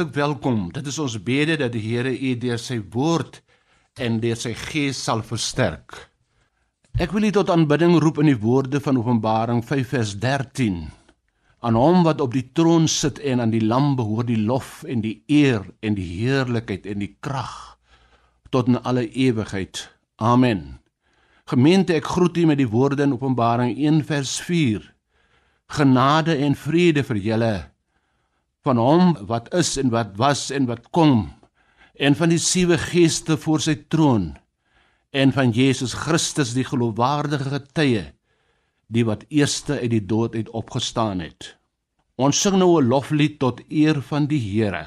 hartlik welkom. Dit is ons bede dat die Here u deur sy woord en deur sy gees sal versterk. Ek wil u tot aanbidding roep in die woorde van Openbaring 5 vers 13. Aan hom wat op die troon sit en aan die lam behoort die lof en die eer en die heerlikheid en die krag tot in alle ewigheid. Amen. Gemeente, ek groet u met die woorde in Openbaring 1 vers 4. Genade en vrede vir julle van hom wat is en wat was en wat kom en van die sewe geeste voor sy troon en van Jesus Christus die geloofwaardige getuie die wat eerste uit die dood uit opgestaan het. Ons sing nou 'n loflied tot eer van die Here.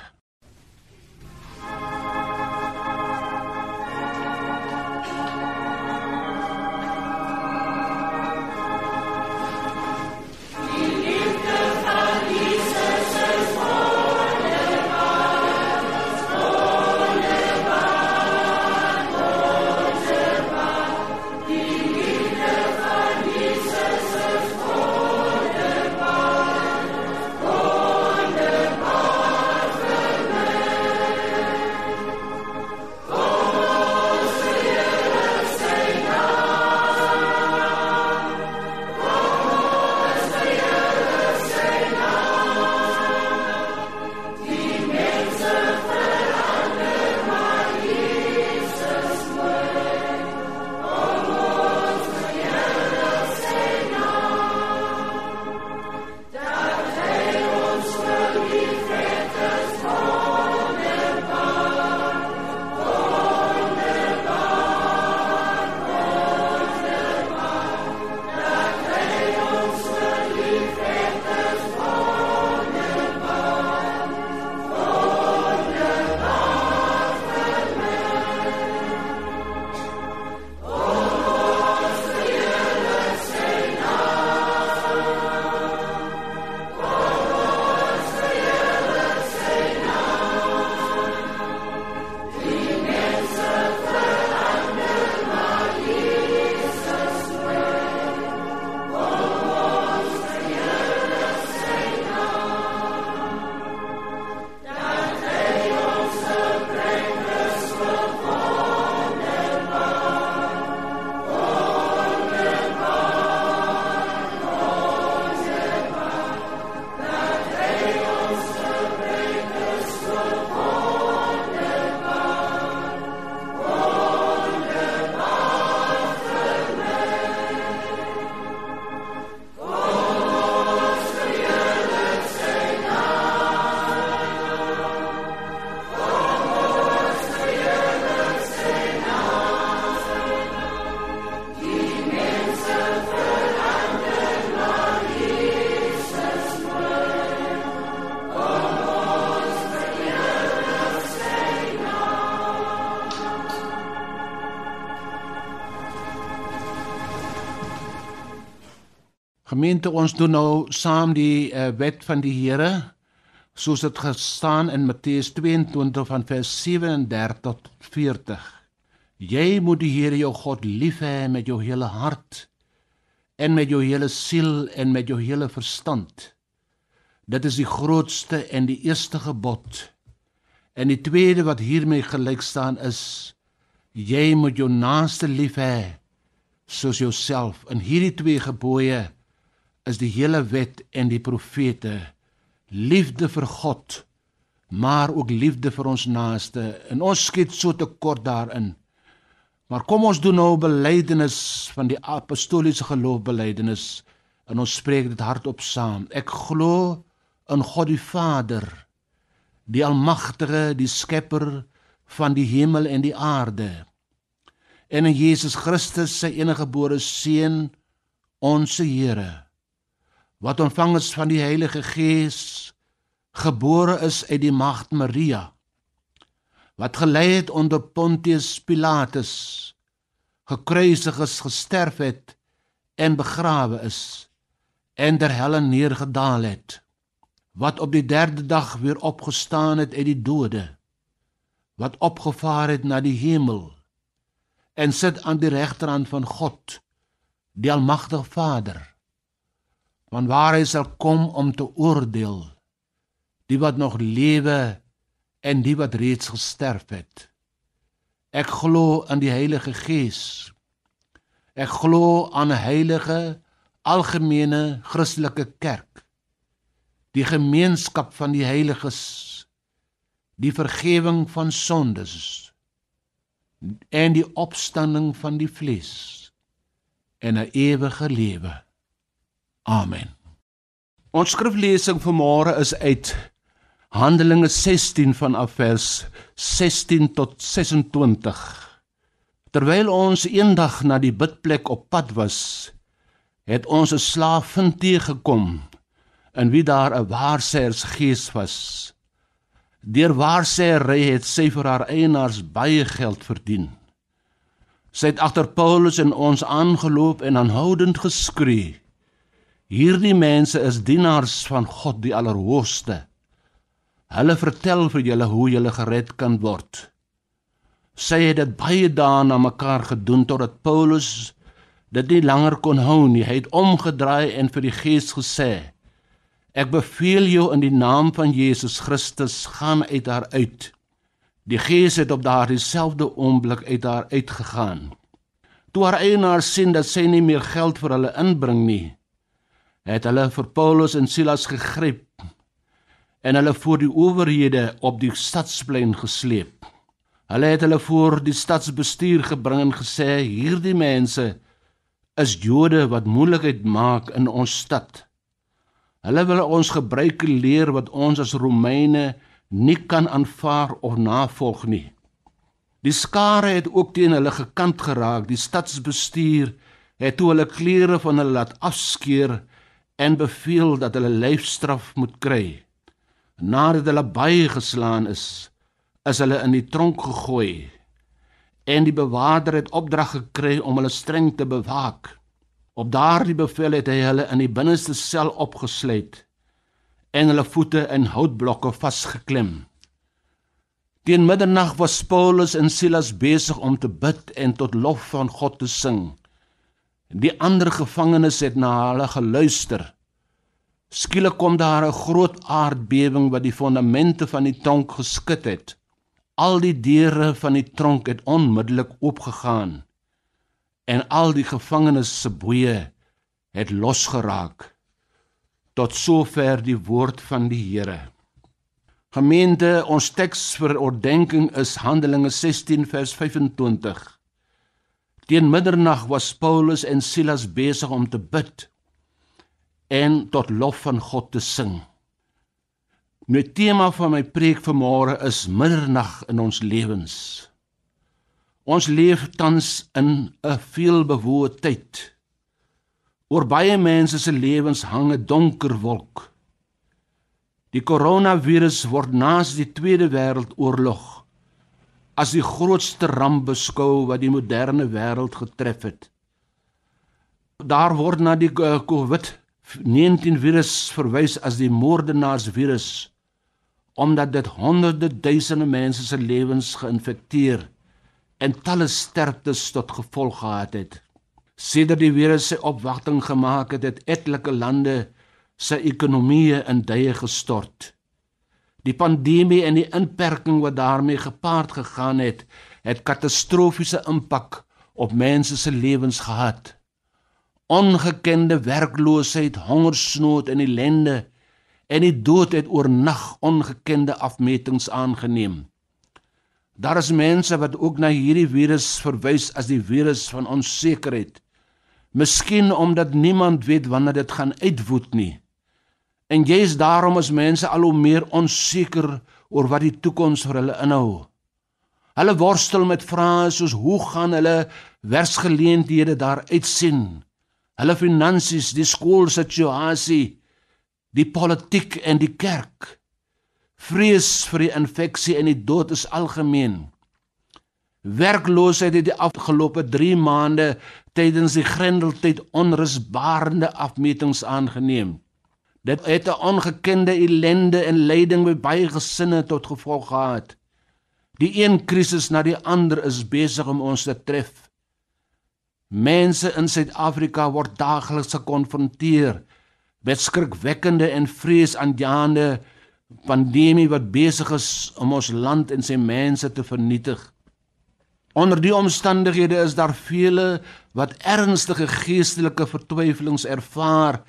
Gemeente ons doen nou saam die uh, wet van die Here soos dit gestaan in Matteus 22 van vers 37 tot 40. Jy moet die Here jou God lief hê met jou hele hart en met jou hele siel en met jou hele verstand. Dit is die grootste en die eerste gebod. En die tweede wat hiermee gelyk staan is jy moet jou naaste lief hê soos jouself. In hierdie twee gebooie is die hele wet en die profete liefde vir God maar ook liefde vir ons naaste. En ons skiet so te kort daarin. Maar kom ons doen nou belydenis van die apostoliese geloofbelydenis en ons spreek dit hardop saam. Ek glo in God die Vader die almagtige die skepper van die hemel en die aarde en in Jesus Christus sy enige gebore seun ons Here wat ontvang is van die Heilige Gees, gebore is uit die maagd Maria, wat gelei het onder Pontius Pilatus, gekruisig is, gesterf het en begrawe is en der helle neergedaal het, wat op die 3de dag weer opgestaan het uit die dode, wat opgevaar het na die hemel en sit aan die regterhand van God, die almagtige Vader van waar hy sal kom om te oordeel die wat nog lewe en die wat reeds gesterf het. Ek glo in die Heilige Gees. Ek glo aan 'n heilige algemene Christelike kerk. Die gemeenskap van die heiliges, die vergifnis van sondes en die opstanding van die vlees en 'n ewige lewe. Amen. Ons skriflesing vanmôre is uit Handelinge 16 vanaf vers 16 tot 26. Terwyl ons eendag na die bidplek op pad was, het ons 'n slaaf vind teëgekom in wie daar 'n waarsêers gees was. Deur waarsêery het sy vir haar eienaars baie geld verdien. Sy het agter Paulus en ons aangeloop en aanhoudend geskree: Hierdie mense is dienaars van God die Allerhoogste. Hulle vertel vir julle hoe julle gered kan word. Sy het dit baie dae na mekaar gedoen totdat Paulus dit nie langer kon hou nie. Hy het omgedraai en vir die Gees gesê: Ek beveel jou in die naam van Jesus Christus, gaan uit haar uit. Die Gees het op daardie selfde oomblik uit haar uitgegaan. Toe haar eienaar sien dat sy nie meer geld vir hulle inbring nie, het hulle vir Paulus en Silas gegryp en hulle voor die owerhede op die stadsplein gesleep. Hulle het hulle voor die stadsbestuur gebring en gesê: "Hierdie mense is Jode wat moeilikheid maak in ons stad. Hulle wil ons gebruike leer wat ons as Romeine nie kan aanvaar of navolg nie." Die skare het ook teen hulle gekant geraak. Die stadsbestuur het toe hulle klere van hulle laat afskeer en beveel dat hulle lyfstraf moet kry. Nadat hulle baie geslaan is, is hulle in die tronk gegooi en die bewaarder het opdrag gekry om hulle streng te bewaak. Op daardie bevel het hy hulle in die binneste sel opgesluit en hulle voete in houtblokke vasgeklem. Teen middernag was Paulus en Silas besig om te bid en tot lof van God te sing. Die ander gevangenes het na hulle geluister. Skielik kom daar 'n groot aardbewing wat die fondamente van die tronk geskud het. Al die deure van die tronk het onmiddellik oopgegaan en al die gevangenes se boeye het losgeraak. Tot sover die woord van die Here. Gemeente, ons teks vir oordeenking is Handelinge 16 vers 25. Teen middernag was Paulus en Silas besig om te bid en tot lof van God te sing. Die tema van my preek vanmôre is middernag in ons lewens. Ons leef tans in 'n veelbewoë tyd. Oor baie mense se lewens hang 'n donker wolk. Die koronavirus word naas die Tweede Wêreldoorlog as die grootste ramp beskou wat die moderne wêreld getref het. Daar word na die eh, COVID 19 virus verwys as die moordenaarsvirus omdat dit honderde duisende mense se lewens geïnfekteer en talle sterftes tot gevolg gehad het. Sedert die virus sy opwagting gemaak het, het etlike lande se ekonomieë in duie gestort. Die pandemie en die inperking wat daarmee gepaard gegaan het, het katastrofiese impak op mense se lewens gehad ongekende werkloosheid, hongersnood en ellende en die dood het oornag ongekende afmetings aangeneem. Daar is mense wat ook na hierdie virus verwys as die virus van onsekerheid. Miskien omdat niemand weet wanneer dit gaan uitwoed nie. En jy's daarom as mense al hoe meer onseker oor wat die toekoms vir hulle inhou. Hulle worstel met vrae soos hoe gaan hulle werksgeleenthede daar uitsien? hulle finansies, die skoolsituasie, die politiek en die kerk. Vrees vir die infeksie en die dood is algemeen. Werkloosheid het die afgelope 3 maande tydens die Grendeltyd onrusbarende afmetings aangeneem. Dit het 'n ongekende ellende en lyding by baie gesinne tot gevolg gehad. Die een krisis na die ander is besig om ons te tref. Mense in Suid-Afrika word daagliks gekonfronteer met skrikwekkende en vreesaanjaende pandemie wat besig is om ons land en sy mense te vernietig. Onder die omstandighede is daar vele wat ernstige geestelike vertwyfelings ervaar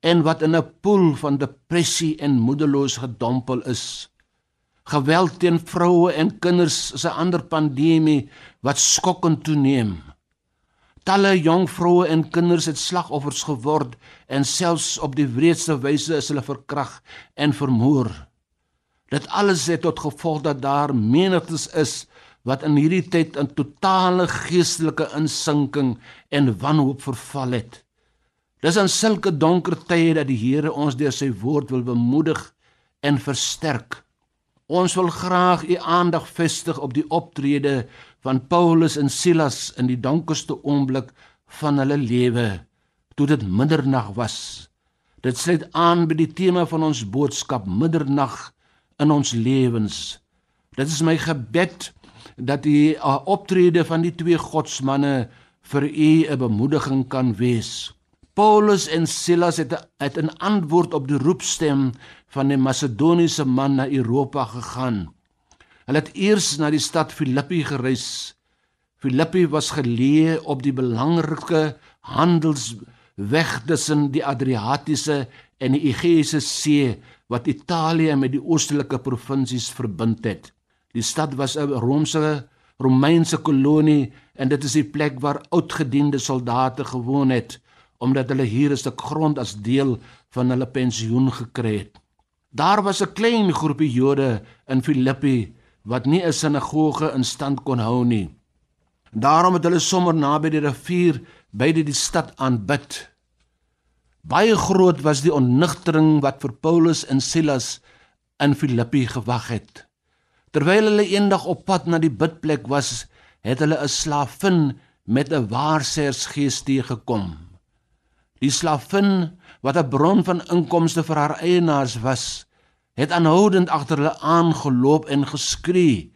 en wat in 'n poel van depressie en moedeloos gedompel is. Geweld teen vroue en kinders is 'n ander pandemie wat skokkend toeneem. Talle jong vroue en kinders het slagoffers geword en selfs op die wreedste wyse is hulle verkrag en vermoor. Dit alles het tot gevolg dat daar menigtes is wat in hierdie tyd in totale geestelike insinking en wanhoop verval het. Dis in sulke donker tye dat die Here ons deur sy woord wil bemoedig en versterk. Ons wil graag u aandag vestig op die optrede van Paulus en Silas in die donkerste oomblik van hulle lewe toe dit middernag was. Dit sluit aan by die tema van ons boodskap middernag in ons lewens. Dit is my gebed dat die optrede van die twee godsmanne vir u 'n bemoediging kan wees. Paulus en Silas het het 'n antwoord op die roepstem van die Macedoniese man na Europa gegaan. Hulle het eers na die stad Filippi gereis. Filippi was geleë op die belangrike handelsweg tussen die Adriatiese en die Egeïese See wat Italië met die oostelike provinsies verbind het. Die stad was 'n Romeinse Romeinse kolonie en dit is die plek waar oudgediende soldate gewoon het omdat hulle hier 'n stuk grond as deel van hulle pensioen gekry het. Daar was 'n klein groepie Jode in Filippi wat nie 'n sinagoge in stand kon hou nie. Daarom het hulle sommer naby die rivier by die stad aanbid. Baie groot was die onnigtering wat vir Paulus en Silas in Filippi gewag het. Terwyl hulle eendag op pad na die bidplek was, het hulle 'n slavin met 'n waarsêersgees teëgekom. Die slavin, wat 'n bron van inkomste vir haar eienaars was, het aanhoudend agter hulle aangeloop en geskree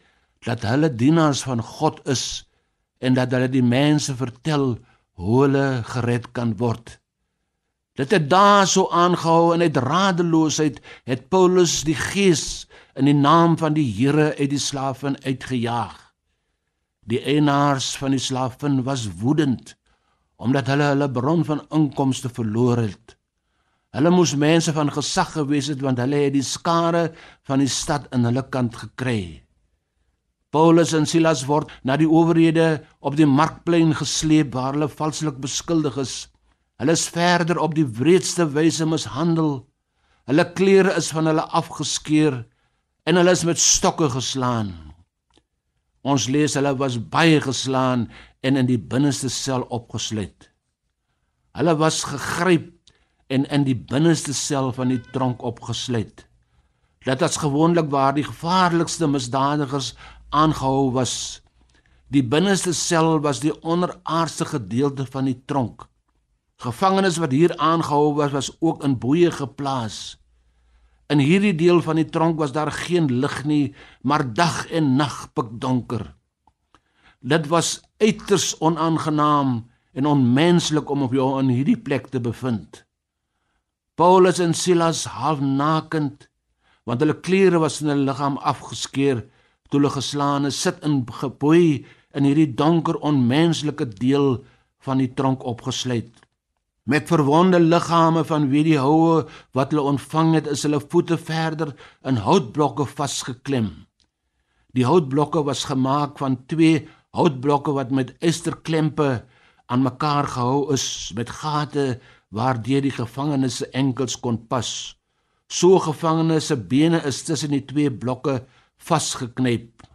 dat hulle dienaars van God is en dat hulle die mense vertel hoe hulle gered kan word. Dit het daar so aangehou en uit radeloosheid het Paulus die gees in die naam van die Here uit die slaafin uitgejaag. Die eienaars van die slaafin was woedend omdat hulle hulle bron van inkomste verloor het. Hulle moes mense van gesag gewees het want hulle het die skare van die stad in hulle kant gekry. Paulus en Silas word na die owerhede op die markplein gesleep waar hulle valslik beskuldig is Hulle is verder op die wreedste wyse mishandel. Hulle klere is van hulle afgeskeur en hulle is met stokke geslaan. Ons lees hulle was baie geslaan en in die binneste sel opgesluit. Hulle was gegryp en in die binneste sel van die tronk opgesluit. Dit was gewoonlik waar die gevaarlikste misdadigers aangehou was. Die binneste sel was die onderaardse gedeelte van die tronk. Gevangenes wat hier aangehou was was ook in boeye geplaas. In hierdie deel van die tronk was daar geen lig nie, maar dag en nag pikdonker. Dit was uiters onaangenaam en onmenslik om op jou in hierdie plek te bevind. Paulus en Silas half nakend, want hulle klere was van hulle liggaam afgeskeur, toe hulle geslaan is, sit in geboei in hierdie donker onmenslike deel van die tronk opgesluit. Met verwonde liggame van wie die houe wat hulle ontvang het, is hulle voete verder in houtblokke vasgeklem. Die houtblokke was gemaak van twee houtblokke wat met esterklempe aan mekaar gehou is met gate waardeur die gevangenes se enkels kon pas. So gevangenes se bene is tussen die twee blokke vasgeknyp.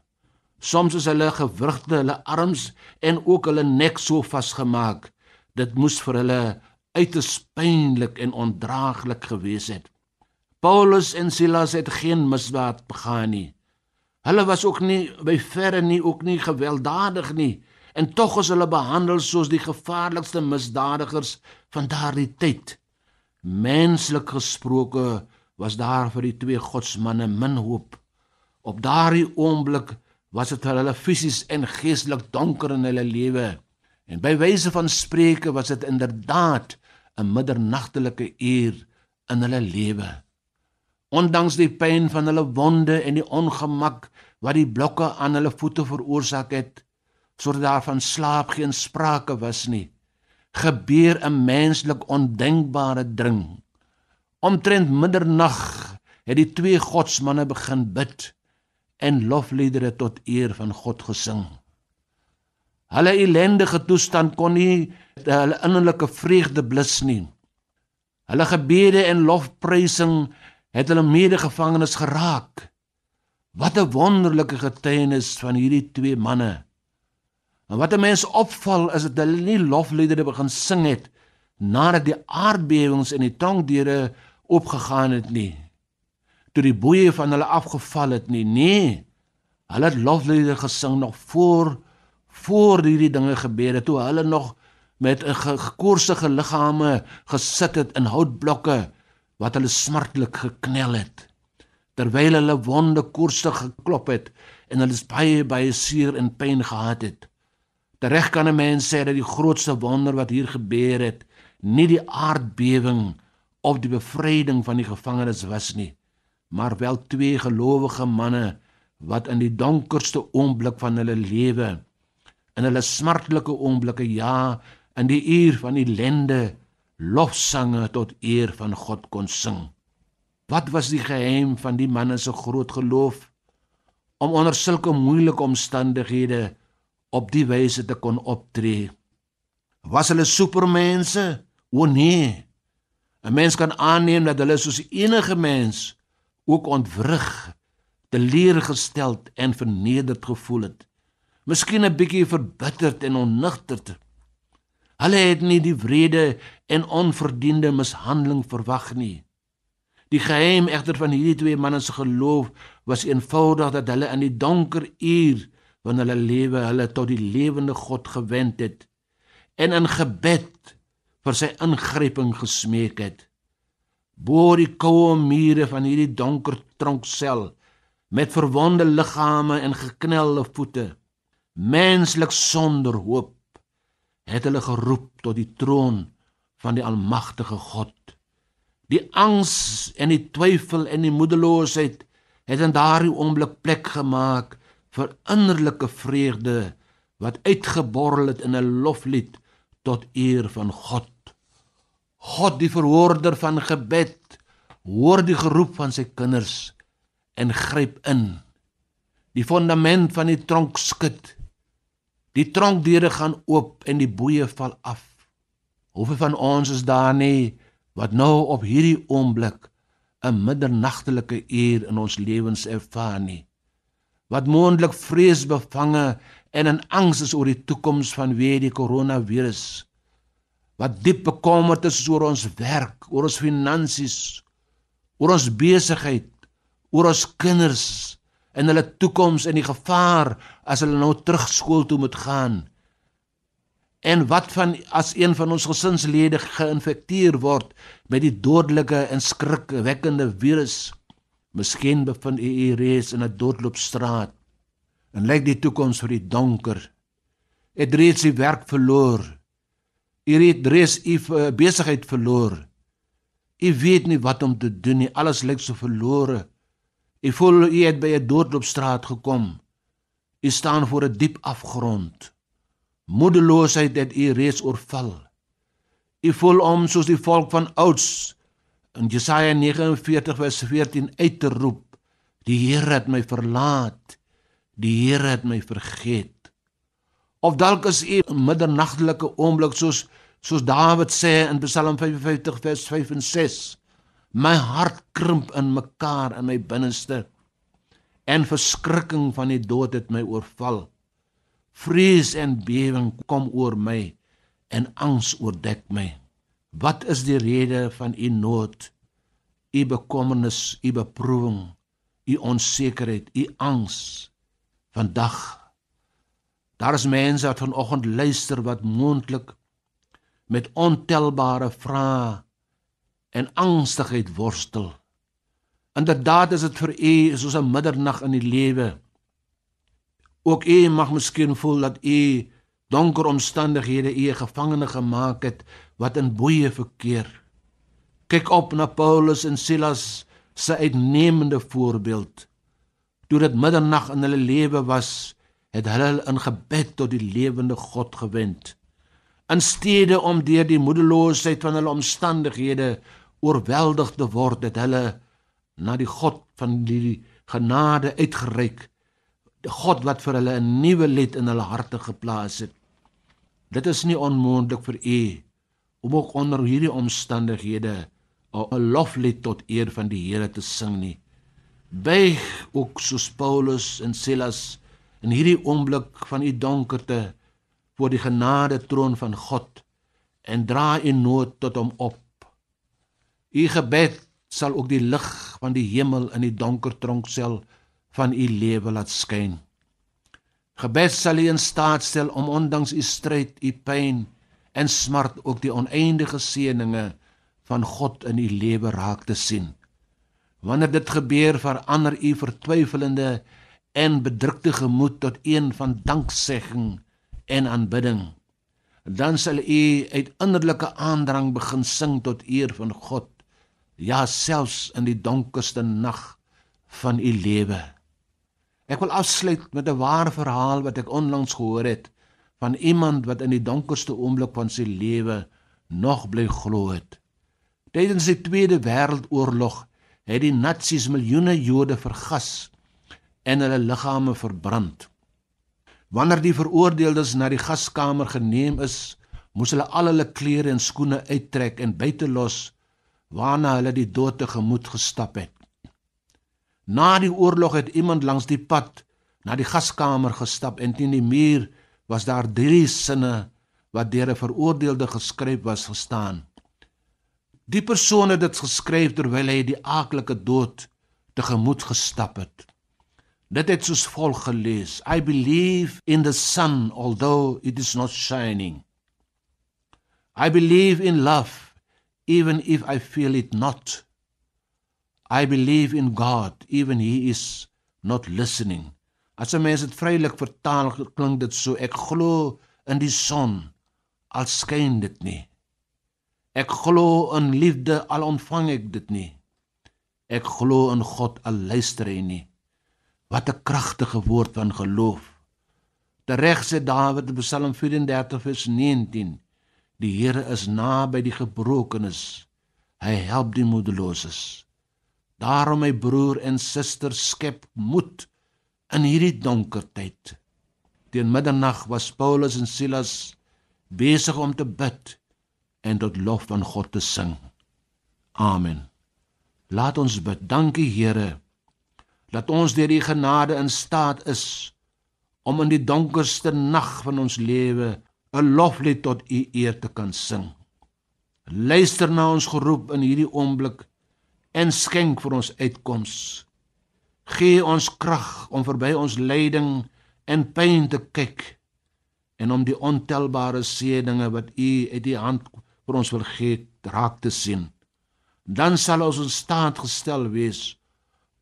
Soms is hulle gewrigte, hulle arms en ook hulle nek so vasgemaak. Dit moes vir hulle uiters pynlik en ondraaglik gewees het. Paulus en Silas het geen misdaad begaan nie. Hulle was ook nie by verre nie ook nie gewelddadig nie en tog is hulle behandel soos die gevaarlikste misdadigers van daardie tyd. Menslik gesproke was daar vir die twee godsmanne min hoop. Op daardie oomblik was dit vir hulle fisies en geestelik donker in hulle lewe. En by wyse van spreuke was dit inderdaad 'n middernagtelike uur in hulle lewe. ondanks die pyn van hulle wonde en die ongemak wat die blokke aan hulle voete veroorsaak het sodat daar van slaap geen sprake was nie gebeur 'n menslik ondenkbare dring omtrent middernag het die twee godsmanne begin bid en lofliedere tot eer van God gesing hulle ellendige toestand kon nie hulle innerlike vreugde blus nie hulle gebede en lofprysing het hulle medegevangenes geraak. Wat 'n wonderlike getuienis van hierdie twee manne. En wat 'n mens opval is dat hulle nie lofliedere begin sing het nadat die aardbewings en die tronkdeure opgegaan het nie. Toe die boeye van hulle afgeval het nie. Nee. Hulle het lofliedere gesing nog voor voor hierdie dinge gebeur het toe hulle nog met 'n gekoorsige liggame gesit het in houtblokke wat hulle smartelik geknel het terwyl hulle wonde koersig geklop het en hulle baie baie seer en pyn gehad het. Tereg kan 'n mens sê dat die grootste wonder wat hier gebeur het nie die aardbewing of die bevryding van die gevangenes was nie maar wel twee gelowige manne wat in die donkerste oomblik van hulle lewe in hulle smartelike oomblikke ja in die uur van ellende lofsange tot eer van God kon sing. Wat was die geheim van die manne se groot geloof om onder sulke moeilike omstandighede op die wyse te kon optree? Was hulle supermense? O nee. 'n Mens kan aanneem dat hulle soos enige mens ook ontwrig, teleurgesteld en vernederd gevoel het. Miskien 'n bietjie verbitterd en onnugterd. Hulle het nie die wrede en onverdiende mishandeling verwag nie. Die geheim egter van hierdie twee manne se geloof was eenvoudig dat hulle in die donker uur van hulle lewe hulle tot die lewende God gewend het en in gebed vir sy ingryping gesmeek het. Bo die koue mure van hierdie donker tronksel met verwonde liggame en geknelde voete, menslik sonder hoop het hulle geroep tot die troon van die almagtige God. Die angs en die twyfel en die moedeloosheid het in daardie oomblik plek gemaak vir innerlike vreugde wat uitgeborrel het in 'n loflied tot eer van God. God die verhoorder van gebed hoor die geroep van sy kinders en gryp in. Die fondament van die tronk skud Die tronkdeure gaan oop en die boeye val af. Hoeveel van ons is daar nie wat nou op hierdie oomblik 'n middernagtelike uur in ons lewens ervaar nie. Wat moontlik vreesbevange en in angs is oor die toekoms vanweë die koronavirus. Wat diep bekommerd is oor ons werk, oor ons finansies, oor ons besigheid, oor ons kinders in hulle toekoms en die gevaar as hulle nou terug skool toe moet gaan. En wat van as een van ons gesinslede geïnfekteer word met die dodelike en skrikwekkende virus? Miskien bevind u u reeds in 'n doodloopstraat en lyk die toekoms vir u donker. Het reeds u werk verloor. U het reeds u besigheid verloor. U weet nie wat om te doen nie. Alles lyk so verlore. U voel u het by 'n doodloopstraat gekom. U staan voor 'n diep afgrond. Moedeloosheid het u reeds oorval. U voel om soos die volk van ouds in Jesaja 49 vers 14 uit te roep: Die Here het my verlaat. Die Here het my vergeet. Of dalk is u 'n middernagtelike oomblik soos soos Dawid sê in Psalm 55 vers 5 en 6. My hart krimp in mekaar in my binneste en verskrikking van die dood het my oorval. Vrees en bewering kom oor my en angs oordek my. Wat is die rede van u nood? U bekommernis, u beproewing, u onsekerheid, u angs vandag. Daar is mense wat vanoggend luister wat moontlik met ontelbare vrae en angstigheid worstel. Inderdaad is dit vir u soos 'n middernag in die lewe. Ook u mag miskien voel dat u donker omstandighede u gevangene gemaak het wat in boeye verkeer. Kyk op na Paulus en Silas se uitnemende voorbeeld. Toe dit middernag in hulle lewe was, het hulle in gebed tot die lewende God gewend. In steede om deur die moedeloosheid van hulle omstandighede oorweldig te word, het hulle na die God van die genade uitgereik. Die God wat vir hulle 'n nuwe lied in hulle harte geplaas het. Dit is nie onmoontlik vir u om ook onder hierdie omstandighede 'n loflied tot eer van die Here te sing nie. Buig ook soos Paulus en Silas in hierdie oomblik van u donkerte voor die genade troon van God en dra u nood tot hom op. U gebed sal ook die lig van die hemel in die donker tronksel van u lewe laat skyn. Gebed sal u in staat stel om ondanks u stryd, u pyn en smart ook die oneindige seëninge van God in u lewe raak te sien. Wanneer dit gebeur, verander u vertwyfelende en bedrukte gemoed tot een van danksegging en aanbidding. Dan sal u uit innerlike aandrang begin sing tot eer van God ja selfs in die donkerste nag van u lewe. Ek wil afsluit met 'n ware verhaal wat ek onlangs gehoor het van iemand wat in die donkerste oomblik van sy lewe nog bly glo het. Tydens die Tweede Wêreldoorlog het die Nasies miljoene Jode vergas en hulle liggame verbrand. Wanneer die veroordeeldes na die gaskamer geneem is, moes hulle al hulle klere en skoene uittrek en buite los waarna hulle die dood tegemoet gestap het. Na die oorlog het iemand langs die pad na die gaskamer gestap en teen die muur was daar drie sinne wat deur 'n veroordeelde geskryf was gestaan. Die persoon het dit geskryf terwyl hy die aaklike dood tegemoet gestap het. Dit het soos volg gelees: I believe in the sun although it is not shining. I believe in love even if I feel it not. I believe in God even he is not listening. As 'n mens dit vrylik vertaal, klink dit so: Ek glo in die son al skyn dit nie. Ek glo in liefde al ontvang ek dit nie. Ek glo in God al luister hy nie. Wat 'n kragtige woord van geloof. Tereg sê Dawid in Psalm 34 vers 19 Die Here is naby die gebrokenes. Hy help die moedeloses. Daarom my broer en suster skep moed in hierdie donker tyd. Teen middernag was Paulus en Silas besig om te bid en tot lof van God te sing. Amen. Laat ons bid. Dankie Here dat ons deur die genade in staat is om in die donkerste nag van ons lewe 'n loflied tot u eer te kan sing. Luister na ons geroep in hierdie oomblik en skenk vir ons uitkoms. Gee ons krag om verby ons lyding en pyn te kyk en om die ontelbare seëninge wat u uit die hand vir ons wil gee raak te sien. Dan sal ons in staat gestel wees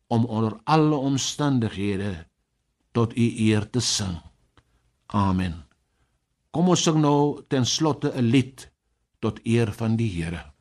om onder alle omstandighede tot u eer te sing. Amen. Kom ons sing nou ten slotte 'n lied tot eer van die Here.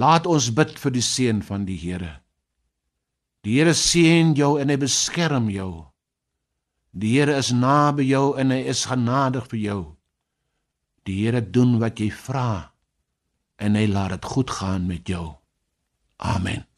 Laat ons bid vir die seën van die Here. Die Here seën jou en hy beskerm jou. Die Here is naby jou en hy is genadig vir jou. Die Here doen wat jy vra en hy laat dit goed gaan met jou. Amen.